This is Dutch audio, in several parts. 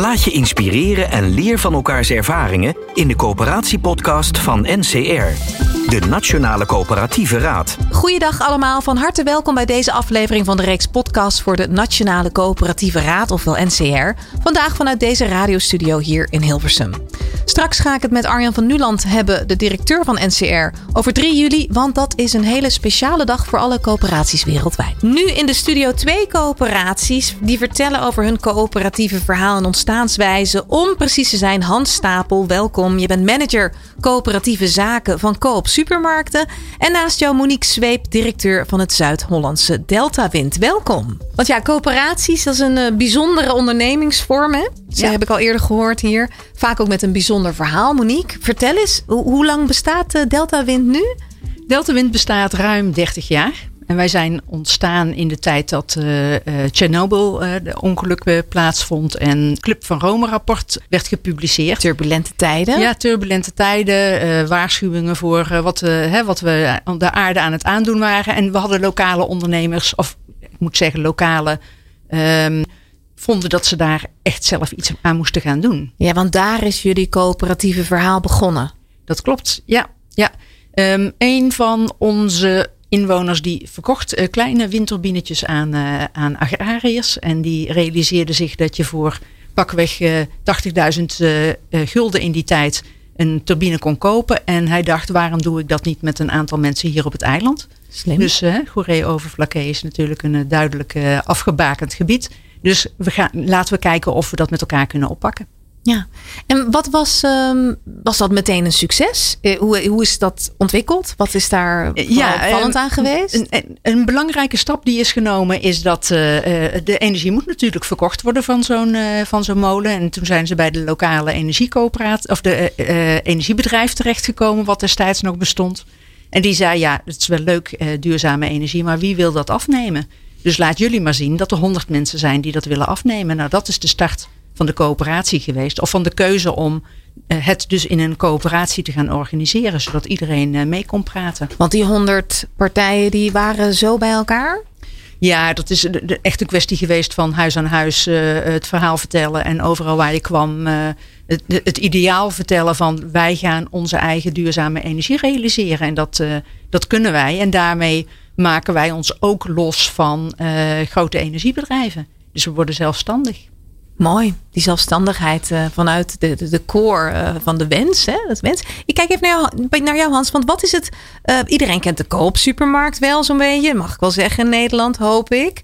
Laat je inspireren en leer van elkaars ervaringen in de coöperatiepodcast van NCR, de Nationale Coöperatieve Raad. Goeiedag allemaal, van harte welkom bij deze aflevering van de reeks podcast voor de Nationale Coöperatieve Raad, ofwel NCR. Vandaag vanuit deze radiostudio hier in Hilversum. Straks ga ik het met Arjan van Nuland hebben, de directeur van NCR, over 3 juli, want dat is een hele speciale dag voor alle coöperaties wereldwijd. Nu in de studio twee coöperaties die vertellen over hun coöperatieve verhaal en ontstaanswijze. Om precies te zijn, Hans Stapel, welkom. Je bent manager coöperatieve zaken van Coop Supermarkten. En naast jou Monique Zweep, directeur van het Zuid-Hollandse Delta Wind. Welkom. Want ja, coöperaties, dat is een uh, bijzondere ondernemingsvorm. Hè? Dat ja. heb ik al eerder gehoord hier. Vaak ook met een bijzonder verhaal. Monique, vertel eens, hoe, hoe lang bestaat uh, Delta Wind nu? Delta Wind bestaat ruim 30 jaar. En wij zijn ontstaan in de tijd dat uh, uh, Chernobyl uh, de ongeluk plaatsvond en Club van Rome rapport werd gepubliceerd. Turbulente tijden. Ja, turbulente tijden. waarschuwingen voor wat, hè, wat we de aarde aan het aandoen waren. En we hadden lokale ondernemers, of ik moet zeggen lokale, um, vonden dat ze daar echt zelf iets aan moesten gaan doen. Ja, want daar is jullie coöperatieve verhaal begonnen. Dat klopt, ja. ja. Um, een van onze inwoners die verkocht uh, kleine windturbinetjes aan, uh, aan agrariërs. En die realiseerden zich dat je voor pakweg uh, 80.000 gulden in die tijd een turbine kon kopen. En hij dacht, waarom doe ik dat niet met een aantal mensen hier op het eiland? Slim. Dus uh, Goeree-Overflakke is natuurlijk een duidelijk afgebakend gebied. Dus we gaan, laten we kijken of we dat met elkaar kunnen oppakken. Ja, en wat was, um, was dat meteen een succes? Hoe, hoe is dat ontwikkeld? Wat is daar ja, opvallend aan geweest? Een, een, een, belangrijke stap die is genomen is dat uh, de energie moet natuurlijk verkocht worden van zo'n uh, van zo'n molen. En toen zijn ze bij de lokale energiecoöperatie of de energiebedrijf terechtgekomen, wat destijds nog bestond. En die zei: Ja, het is wel leuk, duurzame energie, maar wie wil dat afnemen? Dus laat jullie maar zien dat er honderd mensen zijn die dat willen afnemen. Nou, dat is de start van de coöperatie geweest. Of van de keuze om het dus in een coöperatie te gaan organiseren. Zodat iedereen mee kon praten. Want die honderd partijen die waren zo bij elkaar? Ja, dat is echt een kwestie geweest van huis aan huis uh, het verhaal vertellen. En overal waar je kwam uh, het, het, ideaal vertellen van wij gaan onze eigen duurzame energie realiseren. En dat, uh, dat kunnen wij. En daarmee maken wij ons ook los van grote energiebedrijven. Dus we worden zelfstandig. Mooi, die zelfstandigheid uh, vanuit de, de, de core uh, van de wens, hè, dat wens. Ik kijk even naar jou, naar jou Hans, want wat is het? Uh, iedereen kent de koopsupermarkt wel zo'n beetje, mag ik wel zeggen in Nederland, hoop ik.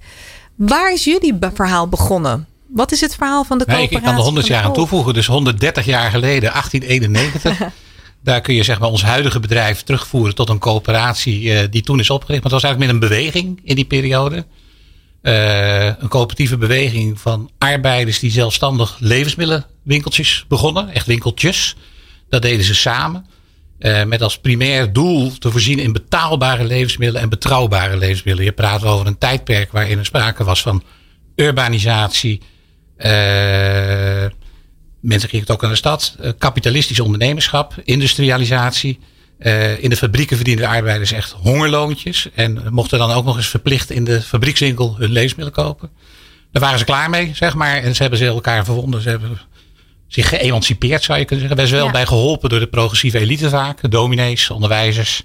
Waar is jullie verhaal begonnen? Wat is het verhaal van de nee, coöperatie? Ik kan er 100 jaar aan toevoegen, dus 130 jaar geleden, 1891. Daar kun je zeg maar ons huidige bedrijf terugvoeren tot een coöperatie die toen is opgericht. Maar het was eigenlijk met een beweging in die periode. Uh, een coöperatieve beweging van arbeiders die zelfstandig levensmiddelenwinkeltjes begonnen. Echt winkeltjes. Dat deden ze samen. Uh, met als primair doel te voorzien in betaalbare levensmiddelen en betrouwbare levensmiddelen. Je praat over een tijdperk waarin er sprake was van urbanisatie. Uh, mensen gingen het ook aan de stad. kapitalistisch ondernemerschap, industrialisatie. Uh, in de fabrieken verdienen de arbeiders echt hongerloontjes. En mochten dan ook nog eens verplicht in de fabriekswinkel hun levensmiddelen kopen. Daar waren ze klaar mee, zeg maar. En ze hebben ze elkaar verwonden. Ze hebben zich geëmancipeerd, zou je kunnen zeggen. Ze wel bij geholpen door de progressieve elite vaak. Dominees, onderwijzers,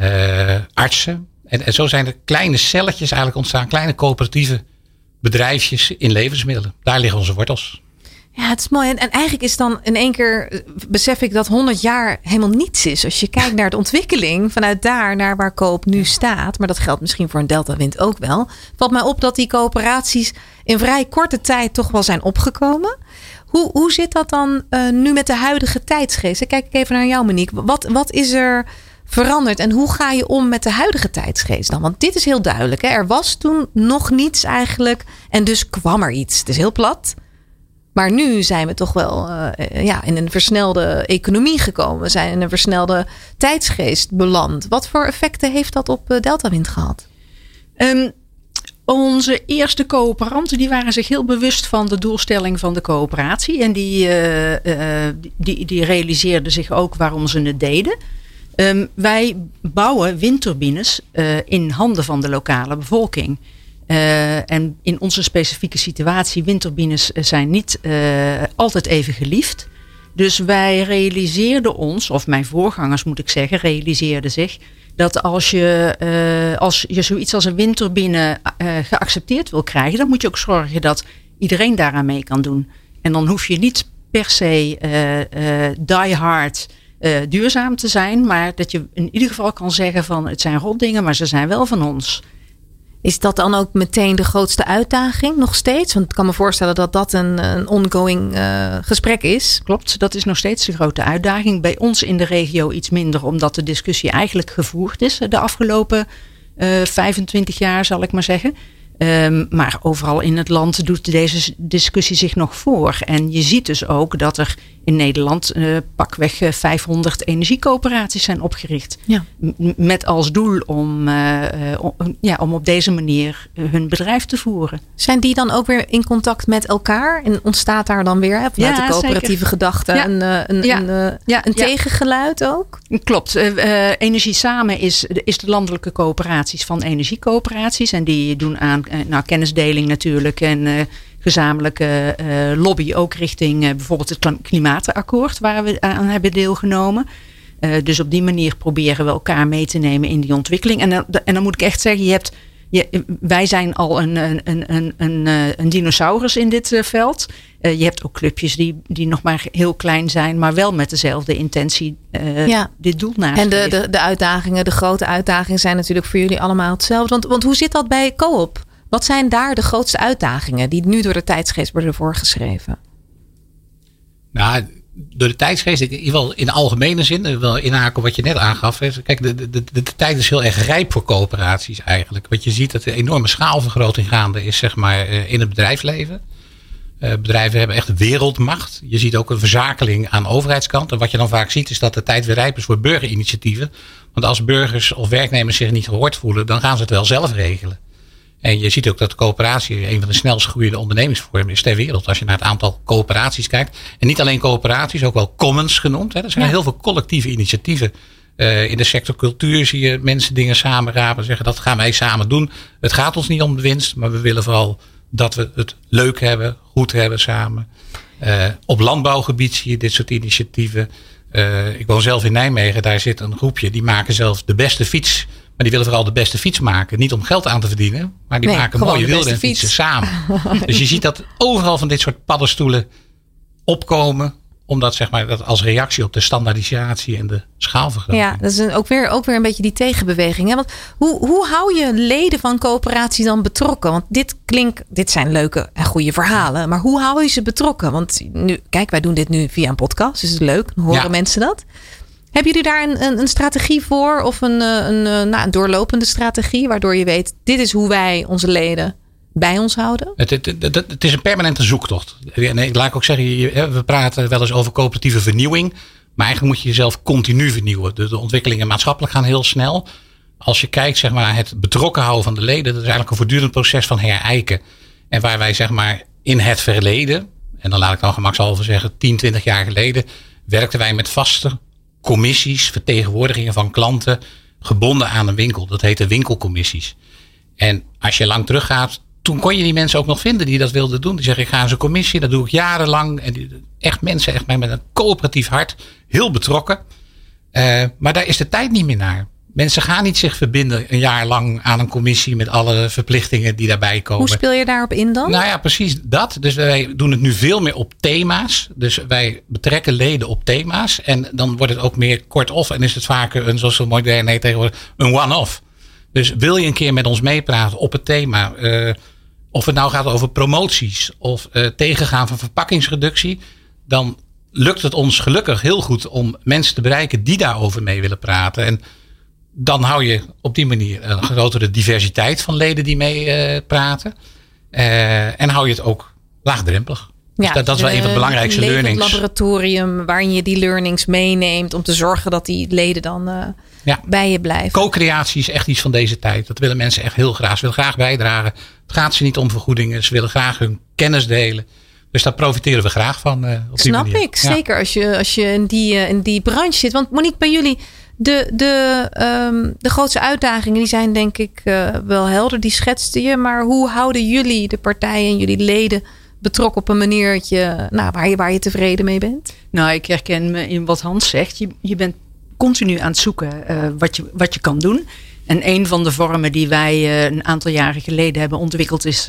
uh, artsen. En, en zo zijn er kleine celletjes eigenlijk ontstaan. Kleine coöperatieve bedrijfjes in levensmiddelen. Daar liggen onze wortels. Ja, het is mooi. En, en, eigenlijk is dan in één keer eh, besef ik dat 100 jaar helemaal niets is. Als je kijkt naar de ontwikkeling vanuit daar naar waar Koop nu staat. Maar dat geldt misschien voor een Delta Wind ook wel. Valt mij op dat die coöperaties in vrij korte tijd toch wel zijn opgekomen. Hoe, hoe zit dat dan uh, nu met de huidige tijdsgeest? Dan kijk ik even naar jou, Monique. Wat, wat is er veranderd en hoe ga je om met de huidige tijdsgeest dan? Want dit is heel duidelijk. Hè? Er was toen nog niets eigenlijk en dus kwam er iets. Het is heel plat. Maar nu zijn we toch wel uh, ja, in een versnelde economie gekomen. We zijn in een versnelde tijdsgeest beland. Wat voor effecten heeft dat op Deltawind gehad? Um, onze eerste coöperanten die waren zich heel bewust van de doelstelling van de coöperatie. En die, die, die realiseerden zich ook waarom ze het deden. Um, wij bouwen windturbines in handen van de lokale bevolking. Uh, en in onze specifieke situatie, windturbines zijn niet altijd even geliefd. Dus wij realiseerden ons, of mijn voorgangers moet ik zeggen, realiseerden zich dat als je, als je zoiets als een windturbine geaccepteerd wil krijgen, dan moet je ook zorgen dat iedereen daaraan mee kan doen. En dan hoef je niet per se die hard duurzaam te zijn, maar dat je in ieder geval kan zeggen van het zijn rotdingen, maar ze zijn wel van ons. Is dat dan ook meteen de grootste uitdaging nog steeds? Want ik kan me voorstellen dat dat een, een ongoing uh, gesprek is. Klopt, dat is nog steeds de grote uitdaging. Bij ons in de regio iets minder, omdat de discussie eigenlijk gevoerd is de afgelopen uh, eh, 25 jaar, zal ik maar zeggen. Um, maar overal in het land doet deze discussie zich nog voor. En je ziet dus ook dat er in Nederland uh, pakweg 500 eh, energiecoöperaties zijn opgericht. Ja. Met als doel om, uh, om, ja, om op deze manier hun bedrijf te voeren. Zijn die dan ook weer in contact met elkaar? En ontstaat daar dan weer hè, vanuit ja, de coöperatieve gedachte ja. een, een, ja. een, ja. een tegengeluid ook? Klopt. Energie Samen is, is de landelijke coöperaties van energiecoöperaties. En die doen aan nou, kennisdeling natuurlijk en gezamenlijke uh, lobby ook richting bijvoorbeeld het klimaatakkoord waar we aan hebben deelgenomen. Dus op die manier proberen we elkaar mee te nemen in die ontwikkeling. En, en dan moet ik echt zeggen, je hebt, je, wij zijn al een, een, een, een, een dinosaurus in dit veld. je hebt ook clubjes die, die nog maar heel klein zijn, maar wel met dezelfde intentie ja. dit doel naast. En de, de, de uitdagingen, de grote uitdagingen zijn natuurlijk voor jullie allemaal hetzelfde. Want, want hoe zit dat bij Co-op? Wat zijn daar de grootste uitdagingen die nu door de tijdsgeest worden voorgeschreven? Nou, door de tijdsgeest, in ieder geval in algemene zin, wel inhaken wat je net aangaf. Kijk, de, de, de, de, tijd is heel erg rijp voor coöperaties eigenlijk. Wat je ziet dat er enorme schaalvergroting gaande is, zeg maar, eh, in het bedrijfsleven. Uh, bedrijven hebben echt wereldmacht. Je ziet ook een verzakeling aan overheidskant. En wat je dan vaak ziet is dat de tijd weer rijp is voor burgerinitiatieven. Want als burgers of werknemers zich niet gehoord voelen, dan gaan ze het wel zelf regelen. En je ziet ook dat de coöperatie een van de snelst groeiende ondernemingsvormen is ter wereld. Als je naar het aantal coöperaties kijkt. En niet alleen coöperaties, ook wel commons genoemd. Hè. Er zijn heel veel collectieve initiatieven. Uh, in de sector cultuur zie je mensen dingen samenrapen. Zeggen dat gaan wij samen doen. Het gaat ons niet om de winst. Maar we willen vooral dat we het leuk hebben. Goed hebben samen. Uh, op landbouwgebied zie je dit soort initiatieven. Uh, ik woon zelf in Nijmegen. Daar zit een groepje. Die maken zelf de beste fiets maar die willen vooral de beste fiets maken. Niet om geld aan te verdienen. Maar die maken mooie wielrenfietsen fietsen samen. dus je ziet dat overal van dit soort paddenstoelen opkomen omdat zeg maar dat als reactie op de standaardisatie en de schaalvergroting. Ja, dat is ook weer, ook weer een beetje die tegenbeweging. Hè? Want hoe, hoe hou je leden van coöperatie dan betrokken? Want dit klinkt, dit zijn leuke en goede verhalen. Maar hoe hou je ze betrokken? Want nu, kijk, wij doen dit nu via een podcast. Dus het is leuk. Dan horen mensen dat. Hebben jullie daar een, een, een strategie voor of een, eh, een, eh, nou, een doorlopende strategie waardoor je weet, dit is hoe wij onze leden bij ons houden? Het, het, het, is een permanente zoektocht. Nee, laat ik ook zeggen, we praten wel eens over coöperatieve vernieuwing. Maar eigenlijk moet je jezelf continu vernieuwen. De, de ontwikkelingen maatschappelijk gaan heel snel. Als je kijkt zeg maar, het betrokken houden van de leden, dat is eigenlijk een voortdurend proces van herijken. En waar wij zeg maar, in het verleden, en dan laat ik dan gemakshalve zeggen 10, 20 jaar geleden, werkten wij met vaste commissies, vertegenwoordigingen van klanten gebonden aan een winkel. Dat heette winkelcommissies. En als je lang teruggaat, toen kon je die mensen ook nog vinden die dat wilden doen. Die zeggen, ik ga eens een commissie, dat doe ik jarenlang. En echt mensen echt met een coöperatief hart, heel betrokken. Uh, maar daar is de tijd niet meer naar. Mensen gaan niet zich verbinden een jaar lang aan een commissie met alle verplichtingen die daarbij komen. Hoe speel je daarop in dan? Nou ja, precies dat. Dus wij doen het nu veel meer op thema's. Dus wij betrekken leden op thema's. En dan wordt het ook meer kort-off. En is het vaker een, zoals zo modern heet tegenwoordig, een one-off. Dus wil je een keer met ons meepraten op het thema. Uh, of het nou gaat over promoties of uh, tegengaan van verpakkingsreductie. Dan lukt het ons gelukkig heel goed om mensen te bereiken die daarover mee willen praten. En dan hou je op die manier een grotere diversiteit van leden die mee uh, praten. Uh, en hou je het ook laagdrempelig. Dus ja, dat, dat is wel een van de belangrijkste learnings. Een laboratorium waarin je die learnings meeneemt om te zorgen dat die leden dan uh, ja. bij je blijven. Co-creatie is echt iets van deze tijd. Dat willen mensen echt heel graag. Ze willen graag bijdragen. Het gaat ze niet om vergoedingen. Ze willen graag hun kennis delen. Dus daar profiteren we graag van. Uh, op Snap die ik, zeker als je, als je in, die, uh, in die branche zit. Want Monique, bij jullie, de, de, um, de grootste uitdagingen die zijn denk ik uh, wel helder. Die schetste je. Maar hoe houden jullie, de partijen en jullie leden, betrokken op een maniertje nou, waar, je, waar je tevreden mee bent? Nou, ik herken me in wat Hans zegt. Je, je bent continu aan het zoeken wat, je, wat je kan doen. En een van de vormen die wij een aantal jaren geleden hebben ontwikkeld is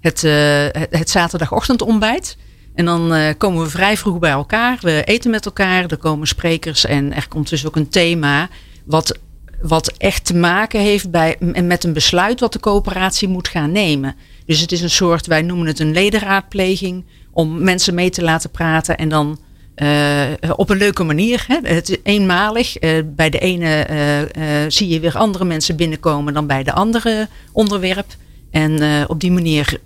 het, uh, het, zaterdagochtendontbijt. En dan uh, komen we vrij vroeg bij elkaar. We eten met elkaar. Er komen sprekers. En er komt dus ook een thema. Wat, wat echt te maken heeft bij, met een besluit wat de coöperatie moet gaan nemen. Dus het is een soort, wij noemen het een ledenraadpleging. Om mensen mee te laten praten. En dan uh, op een leuke manier. Hè. Het is eenmalig. Uh, bij de ene zie je weer andere mensen binnenkomen dan bij de andere onderwerp. En op die manier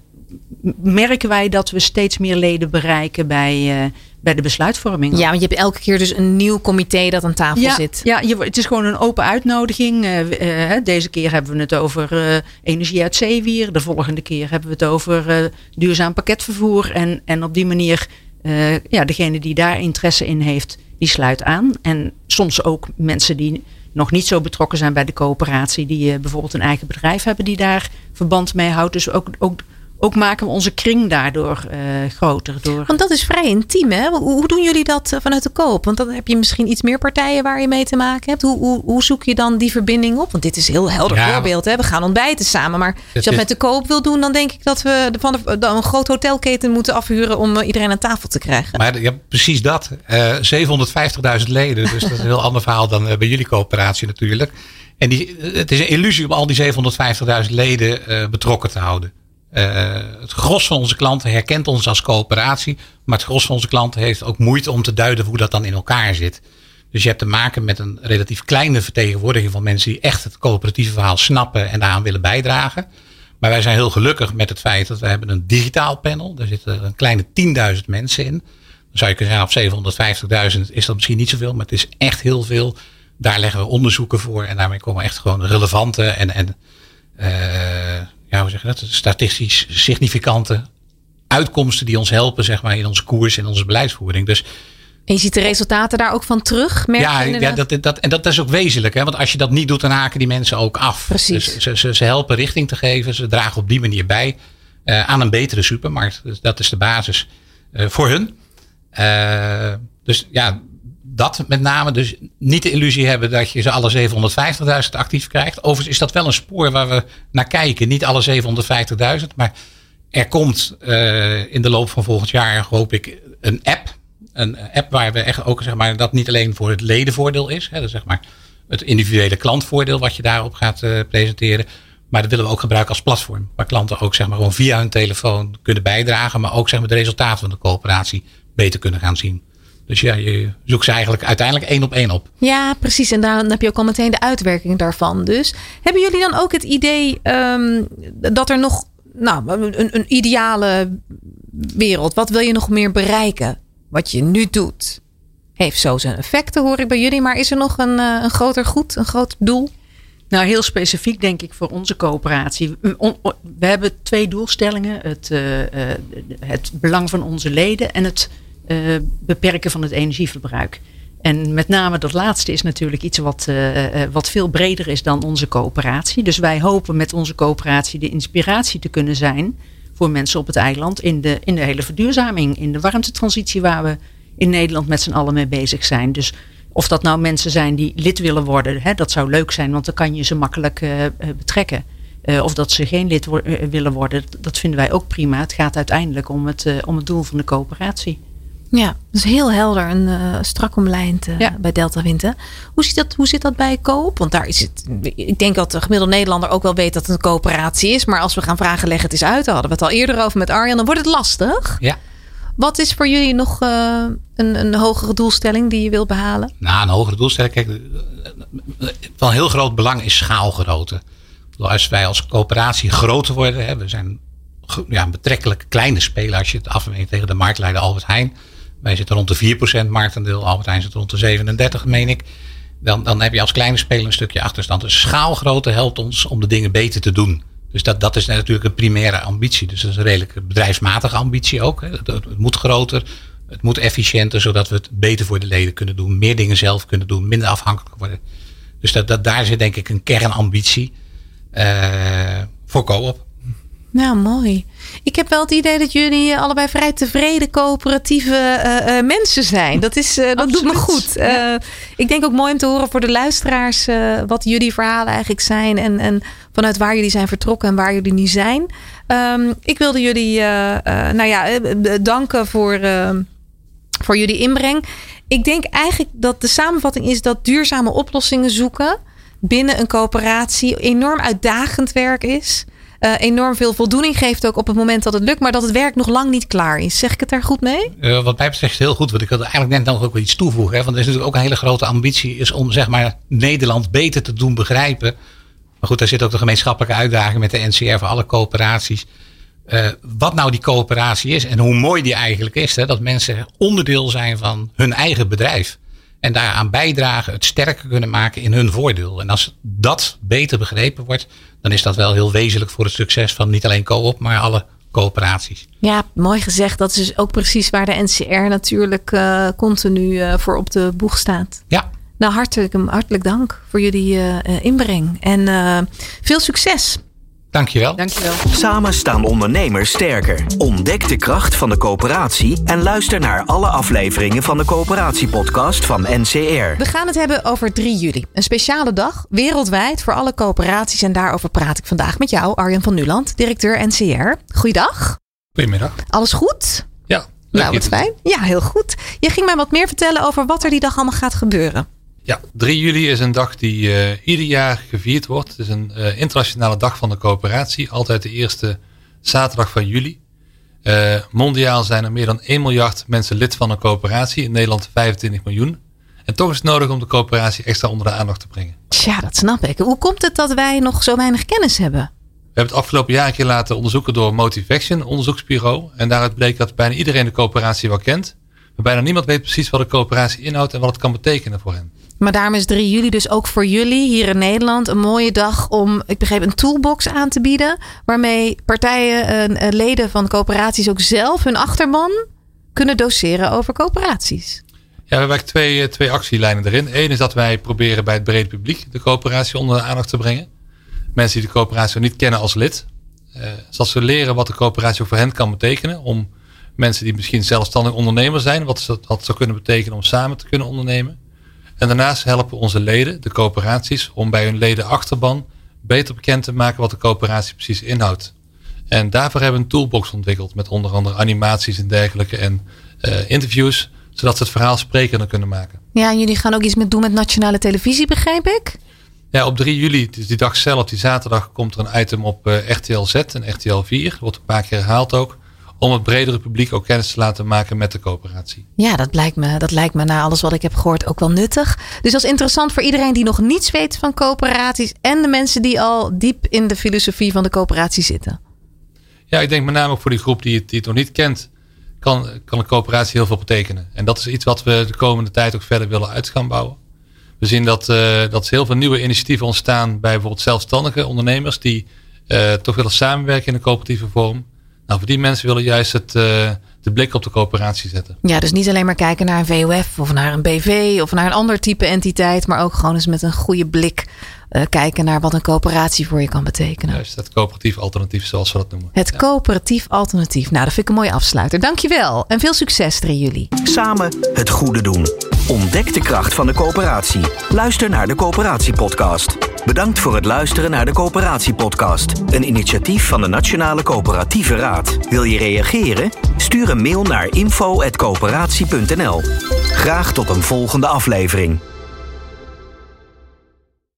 merken wij dat we steeds meer leden bereiken bij, uh, bij de besluitvorming. Ja, want je hebt elke keer dus een nieuw comité dat aan tafel zit. Ja, je, het is gewoon een open uitnodiging. Uh, uh, deze keer hebben we het over energie uit zeewier. De volgende keer hebben we het over duurzaam pakketvervoer. En, en op die manier, ja, degene die daar interesse in heeft, die sluit aan. En soms ook mensen die nog niet zo betrokken zijn bij de coöperatie, die bijvoorbeeld een eigen bedrijf hebben die daar verband mee houdt. Dus ook, ook ook maken we onze kring daardoor uh, groter. Door... Want dat is vrij intiem, hè? Hoe, doen jullie dat eh, vanuit de koop? Want dan heb je misschien iets meer partijen waar je mee te maken hebt. Hoe, hoe, hoe zoek je dan die verbinding op? Want dit is een heel helder voorbeeld. Hè? We gaan ontbijten samen. Maar als je dat met de koop wil doen, dan denk ik dat we van de, dan een groot hotelketen moeten afhuren om eh, iedereen aan tafel te krijgen. Maar ja, precies dat. Uh, 750.000 leden. Dus dat is een heel ander verhaal dan bij jullie coöperatie natuurlijk. En die, het is een illusie om al die 750.000 leden betrokken te houden. Uh, het gros van onze klanten herkent ons als coöperatie. Maar het gros van onze klanten heeft ook moeite om te duiden hoe dat dan in elkaar zit. Dus je hebt te maken met een relatief kleine vertegenwoordiging van mensen die echt het coöperatieve verhaal snappen en daaraan willen bijdragen. Maar wij zijn heel gelukkig met het feit dat we hebben een digitaal panel. Daar zitten een kleine 10.000 mensen in. Dan zou je kunnen zeggen op 750.000 is dat misschien niet zoveel, maar het is echt heel veel. Daar leggen we onderzoeken voor en daarmee komen echt gewoon relevante en, en uh, ja, hoe zeg je dat? Statistisch significante uitkomsten die ons helpen, zeg maar, in onze koers en onze beleidsvoering. Dus en je ziet de resultaten daar ook van terug? Merk ja, ja dat, dat, en dat is ook wezenlijk. Hè? Want als je dat niet doet, dan haken die mensen ook af. Precies. Dus ze, ze, ze helpen richting te geven. Ze dragen op die manier bij uh, aan een betere supermarkt. Dus dat is de basis uh, voor hun. Uh, dus ja, dat met name. Dus niet de illusie hebben dat je ze alle 750.000 actief krijgt. Overigens is dat wel een spoor waar we naar kijken. Niet alle 750.000, maar er komt uh, in de loop van volgend jaar, hoop ik, een app. Een app waar we echt ook, zeg maar, dat niet alleen voor het ledenvoordeel is. Hè, zeg maar het individuele klantvoordeel wat je daarop gaat uh, presenteren. Maar dat willen we ook gebruiken als platform. Waar klanten ook zeg maar, gewoon via hun telefoon kunnen bijdragen. Maar ook zeg maar, de resultaten van de coöperatie beter kunnen gaan zien. Dus ja, je zoekt ze eigenlijk uiteindelijk één op één op. Ja, precies. En dan heb je ook al meteen de uitwerking daarvan. Dus hebben jullie dan ook het idee um, dat er nog nou, een, een ideale wereld, wat wil je nog meer bereiken? Wat je nu doet, heeft zo zijn effecten, hoor ik bij jullie. Maar is er nog een, eh, een groter goed, een groter doel? Nou, heel specifiek denk ik voor onze coöperatie. We hebben twee doelstellingen. Het, uh, het belang van onze leden en het uh, beperken van het energieverbruik. En met name dat laatste is natuurlijk iets wat, uh, wat veel breder is dan onze coöperatie. Dus wij hopen met onze coöperatie de inspiratie te kunnen zijn voor mensen op het eiland in de, in de hele verduurzaming, in de warmtetransitie waar we in Nederland met z'n allen mee bezig zijn. Dus of dat nou mensen zijn die lid willen worden, hè, dat zou leuk zijn, want dan kan je ze makkelijk betrekken. Of dat ze geen lid willen worden, dat vinden wij ook prima. Het gaat uiteindelijk om het, om het doel van de coöperatie. Ja, dus heel helder en uh, strak omlijnd uh, bij Delta Wind. Hoe, zit dat, hoe zit dat bij Koop? Want daar is het. Ik denk dat de gemiddelde Nederlander ook wel weet dat het een coöperatie is. Maar als we gaan vragen, leg het eens uit. Daar hadden we het al eerder over met Arjan. Dan wordt het lastig. Ja. Wat is voor jullie nog uh, een, een hogere doelstelling die je wil behalen? Nou, een hogere doelstelling. Kijk, van heel groot belang is schaalgrootte. Als wij als coöperatie groter worden, hè, we zijn ja, betrekkelijk kleine speler als je het afmeet tegen de marktleider Albert Heijn. Wij zitten rond de 4% marktendeel. Albert Heijn zit rond de 37, meen ik. Dan, dan heb je als kleine speler een stukje achterstand. Dus schaalgrootte helpt ons om de dingen beter te doen. Dus dat, dat is natuurlijk een primaire ambitie. Dus dat is een redelijk bedrijfsmatige ambitie ook. Het, het, moet groter, het moet efficiënter, zodat we het beter voor de leden kunnen doen. Meer dingen zelf kunnen doen, minder afhankelijk worden. Dus dat, dat, daar zit denk ik een kernambitie uh, voor co-op. Nou, mooi. Ik heb wel het idee dat jullie allebei vrij tevreden coöperatieve uh, uh, mensen zijn. Dat, is, uh, dat doet me goed. Ja. ik denk ook mooi om te horen voor de luisteraars wat jullie verhalen eigenlijk zijn. En, en vanuit waar jullie zijn vertrokken en waar jullie nu zijn. Um, ik wilde jullie nou ja, danken voor, voor jullie inbreng. Ik denk eigenlijk dat de samenvatting is dat duurzame oplossingen zoeken binnen een coöperatie enorm uitdagend werk is. Uh, enorm veel voldoening geeft ook op het moment dat het lukt, maar dat het werk nog lang niet klaar is. Zeg ik het daar goed mee? Uh, wat mij betreft heel goed, want ik wilde eigenlijk net nog ook iets toevoegen. Hè? Want er is natuurlijk ook een hele grote ambitie is om zeg maar, Nederland beter te doen begrijpen. Maar goed, daar zit ook de gemeenschappelijke uitdaging met de NCR voor alle coöperaties. Uh, wat nou die coöperatie is en hoe mooi die eigenlijk is. Hè? Dat mensen onderdeel zijn van hun eigen bedrijf. En daaraan bijdragen, het sterker kunnen maken in hun voordeel. En als dat beter begrepen wordt, dan is dat wel heel wezenlijk voor het succes van niet alleen co-op, maar alle coöperaties. Ja, mooi gezegd. Dat is dus ook precies waar de NCR natuurlijk uh, continu uh, voor op de boeg staat. Ja. Nou, hartelijk, hartelijk dank voor jullie uh, inbreng. En veel succes Dankjewel. Dankjewel. Samen staan ondernemers sterker. Ontdek de kracht van de coöperatie en luister naar alle afleveringen van de coöperatiepodcast van NCR. We gaan het hebben over 3 juli. Een speciale dag, wereldwijd voor alle coöperaties. En daarover praat ik vandaag met jou, Arjen van Nuland, directeur NCR. Goeiedag. Goedemiddag. Alles goed? Ja. Nou, wat fijn. Ja, heel goed. Je ging mij wat meer vertellen over wat er die dag allemaal gaat gebeuren. Ja, 3 juli is een dag die uh, ieder jaar gevierd wordt. Het is een uh, internationale dag van de coöperatie. Altijd de eerste zaterdag van juli. Uh, mondiaal zijn er meer dan 1 miljard mensen lid van een coöperatie. In Nederland 25 miljoen. En toch is het nodig om de coöperatie extra onder de aandacht te brengen. Tja, dat snap ik. Hoe komt het dat wij nog zo weinig kennis hebben? We hebben het afgelopen jaar een keer laten onderzoeken door Motivation, een onderzoeksbureau. En daaruit bleek dat bijna iedereen de coöperatie wel kent. Maar bijna niemand weet precies wat de coöperatie inhoudt en wat het kan betekenen voor hen. Maar daarom is 3 juli dus ook voor jullie hier in Nederland een mooie dag om, ik begreep, een toolbox aan te bieden. Waarmee partijen, uh, leden van coöperaties ook zelf hun achterban kunnen doseren over coöperaties. Ja, we hebben twee, twee actielijnen erin. Eén is dat wij proberen bij het brede publiek de coöperatie onder de aandacht te brengen. Mensen die de coöperatie niet kennen als lid. Zodat ze leren wat de coöperatie voor hen kan betekenen. Om mensen die misschien zelfstandig ondernemer zijn, wat dat zou kunnen betekenen om samen te kunnen ondernemen. En daarnaast helpen onze leden, de coöperaties, om bij hun leden achterban beter bekend te maken wat de coöperatie precies inhoudt. En daarvoor hebben we een toolbox ontwikkeld met onder andere animaties en dergelijke en uh, interviews, zodat ze het verhaal sprekender kunnen maken. Ja, en jullie gaan ook iets met doen met nationale televisie, begrijp ik? Ja, op 3 juli, dus die dag zelf, die zaterdag, komt er een item op uh, RTL Z en RTL 4. Wordt een paar keer herhaald ook om het bredere publiek ook kennis te laten maken met de coöperatie. Ja, dat lijkt me, dat lijkt me na alles wat ik heb gehoord ook wel nuttig. Dus dat is interessant voor iedereen die nog niets weet van coöperaties en de mensen die al diep in de filosofie van de coöperatie zitten. Ja, ik denk met name ook voor die groep die het, die het nog niet kent, kan, kan een coöperatie heel veel betekenen. En dat is iets wat we de komende tijd ook verder willen uit gaan bouwen. We zien dat, uh, dat heel veel nieuwe initiatieven ontstaan bij bijvoorbeeld zelfstandige ondernemers die uh, toch willen samenwerken in een coöperatieve vorm. Nou, voor die mensen willen juist het, uh, de blik op de coöperatie zetten. Ja, dus niet alleen maar kijken naar een VOF of naar een BV of naar een ander type entiteit, maar ook gewoon eens met een goede blik uh, kijken naar wat een coöperatie voor je kan betekenen. Juist, het coöperatief alternatief zoals we dat noemen. Het ja. coöperatief alternatief. Nou, dat vind ik een mooie afsluiter. Dankjewel en veel succes 3 juli. Samen het goede doen. Ontdek de kracht van de coöperatie. Luister naar de coöperatiepodcast. Bedankt voor het luisteren naar de Coöperatiepodcast. Een initiatief van de Nationale Coöperatieve Raad. Wil je reageren? Stuur een mail naar info.coöperatie.nl. Graag tot een volgende aflevering.